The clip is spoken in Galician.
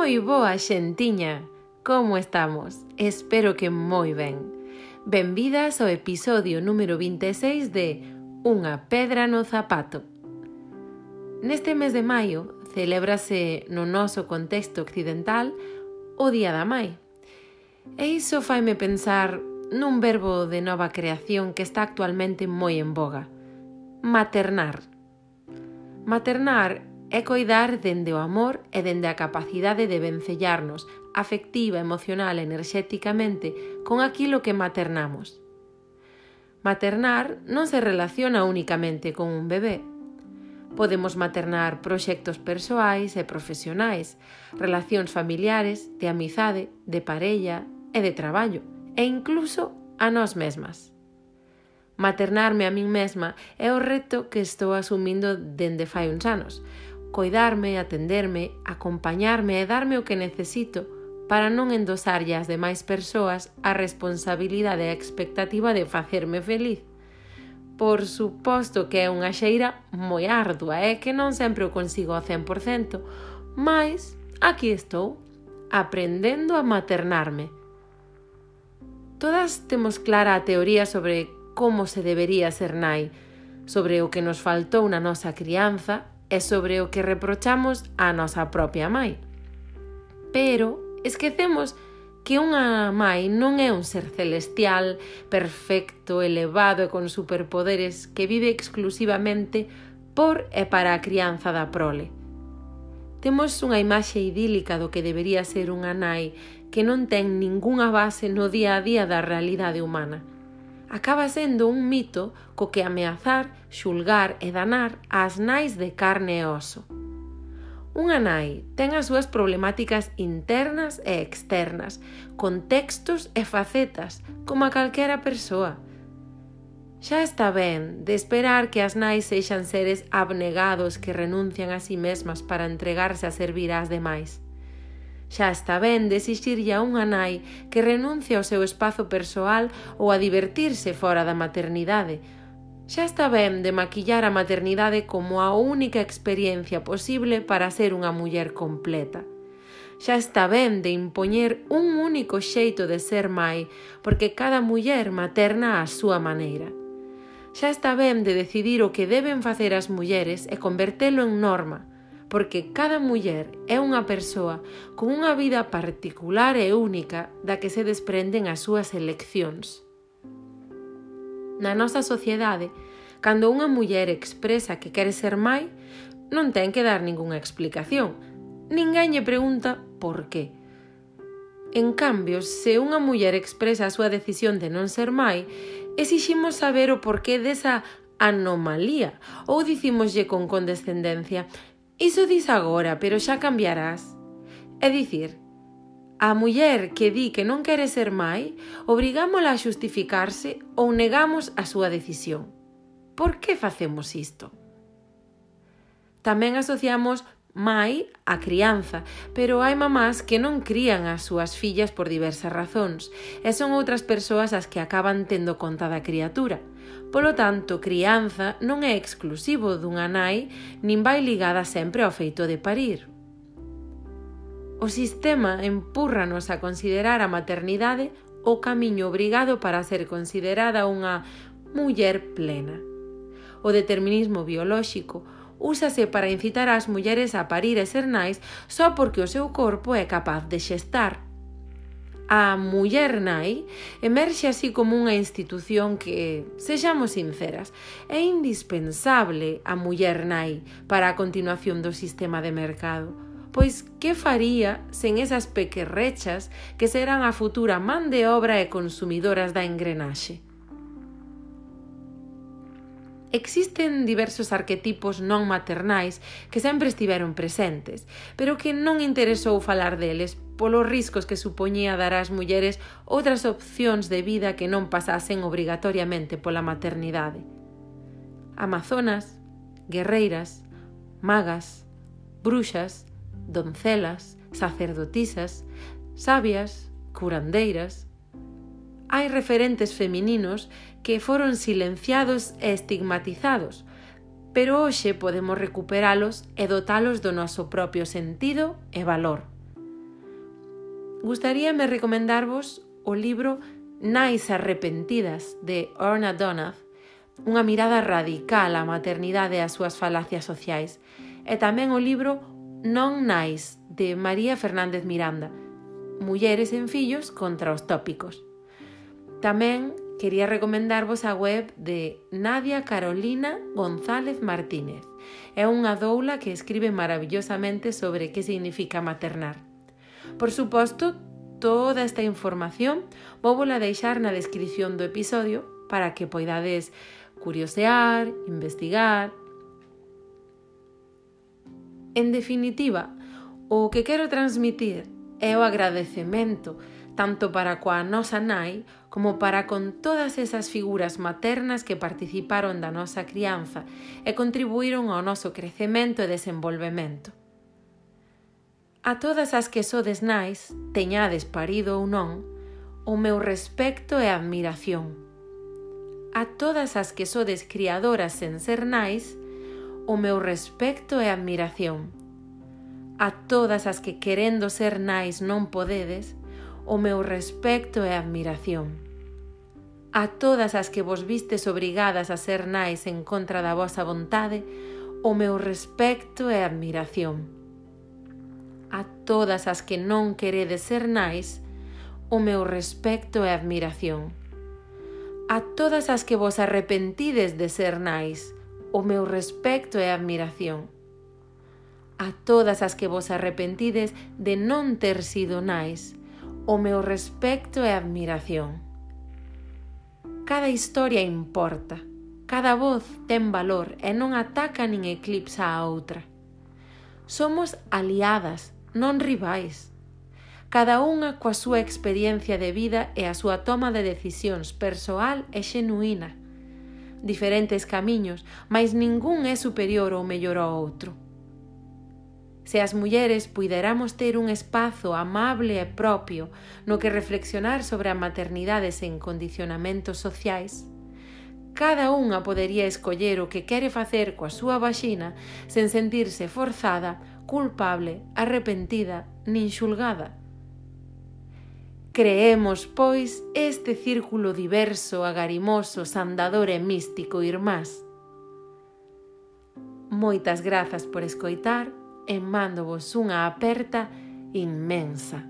Moi boa xentiña, como estamos? Espero que moi ben. Benvidas ao episodio número 26 de Unha pedra no zapato. Neste mes de maio celébrase no noso contexto occidental o Día da Mai. E iso faime pensar nun verbo de nova creación que está actualmente moi en boga. Maternar. Maternar é coidar dende o amor e dende a capacidade de vencellarnos afectiva, emocional e enerxéticamente con aquilo que maternamos. Maternar non se relaciona únicamente con un bebé. Podemos maternar proxectos persoais e profesionais, relacións familiares, de amizade, de parella e de traballo, e incluso a nós mesmas. Maternarme a min mesma é o reto que estou asumindo dende fai uns anos, coidarme, atenderme, acompañarme e darme o que necesito para non endosarlle ás demais persoas a responsabilidade e a expectativa de facerme feliz. Por suposto que é unha xeira moi ardua e que non sempre o consigo ao 100%, mas aquí estou, aprendendo a maternarme. Todas temos clara a teoría sobre como se debería ser nai, sobre o que nos faltou na nosa crianza é sobre o que reprochamos á nosa propia mãe. Pero esquecemos que unha mãe non é un ser celestial, perfecto, elevado e con superpoderes que vive exclusivamente por e para a crianza da prole. Temos unha imaxe idílica do que debería ser unha nai que non ten ningunha base no día a día da realidade humana acaba sendo un mito co que ameazar, xulgar e danar ás nais de carne e oso. Unha nai ten as súas problemáticas internas e externas, contextos e facetas, como a calquera persoa. Xa está ben de esperar que as nais sexan seres abnegados que renuncian a si sí mesmas para entregarse a servir ás demais. Xa está ben de exixirlle a unha nai que renuncie ao seu espazo persoal ou a divertirse fora da maternidade. Xa está ben de maquillar a maternidade como a única experiencia posible para ser unha muller completa. Xa está ben de impoñer un único xeito de ser mai, porque cada muller materna á súa maneira. Xa está ben de decidir o que deben facer as mulleres e convertelo en norma – porque cada muller é unha persoa con unha vida particular e única da que se desprenden as súas eleccións. Na nosa sociedade, cando unha muller expresa que quere ser mãe, non ten que dar ningunha explicación. Ninguén lle pregunta por qué. En cambio, se unha muller expresa a súa decisión de non ser mãe, exiximos saber o porqué desa anomalía ou dicimoslle con condescendencia Iso dis agora, pero xa cambiarás. É dicir, a muller que di que non quere ser mai, obrigámola a xustificarse ou negamos a súa decisión. Por que facemos isto? Tamén asociamos mai a crianza, pero hai mamás que non crían as súas fillas por diversas razóns, e son outras persoas as que acaban tendo conta da criatura. Polo tanto, crianza non é exclusivo dunha nai nin vai ligada sempre ao feito de parir. O sistema empúrranos a considerar a maternidade o camiño obrigado para ser considerada unha muller plena. O determinismo biolóxico úsase para incitar ás mulleres a parir e ser nais só porque o seu corpo é capaz de xestar, a muller nai emerxe así como unha institución que, sexamos sinceras, é indispensable a muller nai para a continuación do sistema de mercado. Pois que faría sen esas pequerrechas que serán a futura man de obra e consumidoras da engrenaxe? Existen diversos arquetipos non maternais que sempre estiveron presentes, pero que non interesou falar deles polos riscos que supoñía dar ás mulleres outras opcións de vida que non pasasen obrigatoriamente pola maternidade. Amazonas, guerreiras, magas, bruxas, doncelas, sacerdotisas, sabias, curandeiras. Hai referentes femininos que foron silenciados e estigmatizados, pero hoxe podemos recuperalos e dotalos do noso propio sentido e valor. Gustaríame recomendarvos o libro Nais arrepentidas de Orna Donath, unha mirada radical á maternidade e ás súas falacias sociais, e tamén o libro Non Nais de María Fernández Miranda, Mulleres en fillos contra os tópicos. Tamén quería recomendarvos a web de Nadia Carolina González Martínez. É unha doula que escribe maravillosamente sobre que significa maternar. Por suposto, toda esta información vou vola deixar na descripción do episodio para que poidades curiosear, investigar... En definitiva, o que quero transmitir é o agradecemento tanto para coa nosa nai como para con todas esas figuras maternas que participaron da nosa crianza e contribuíron ao noso crecemento e desenvolvemento. A todas as que sodes nais, teñades parido ou non, o meu respecto e admiración. A todas as que sodes criadoras sen ser nais, o meu respecto e admiración. A todas as que querendo ser nais non podedes, o meu respecto e admiración. A todas as que vos vistes obrigadas a ser nais en contra da vosa vontade, o meu respecto e admiración. A todas as que non queredes ser nais, o meu respecto e admiración. A todas as que vos arrepentides de ser nais, o meu respecto e admiración. A todas as que vos arrepentides de non ter sido nais, o meu respecto e admiración. Cada historia importa, cada voz ten valor e non ataca nin eclipsa a outra. Somos aliadas, non rivais. Cada unha coa súa experiencia de vida e a súa toma de decisións persoal e xenuína. Diferentes camiños, mas ningún é superior ou mellor ao outro. Se as mulleres puideramos ter un espazo amable e propio no que reflexionar sobre a maternidade sen condicionamentos sociais, cada unha podería escoller o que quere facer coa súa vaxina sen sentirse forzada, culpable, arrepentida nin xulgada. Creemos, pois, este círculo diverso, agarimoso, sandador e místico, irmás. Moitas grazas por escoitar e mándovos unha aperta inmensa.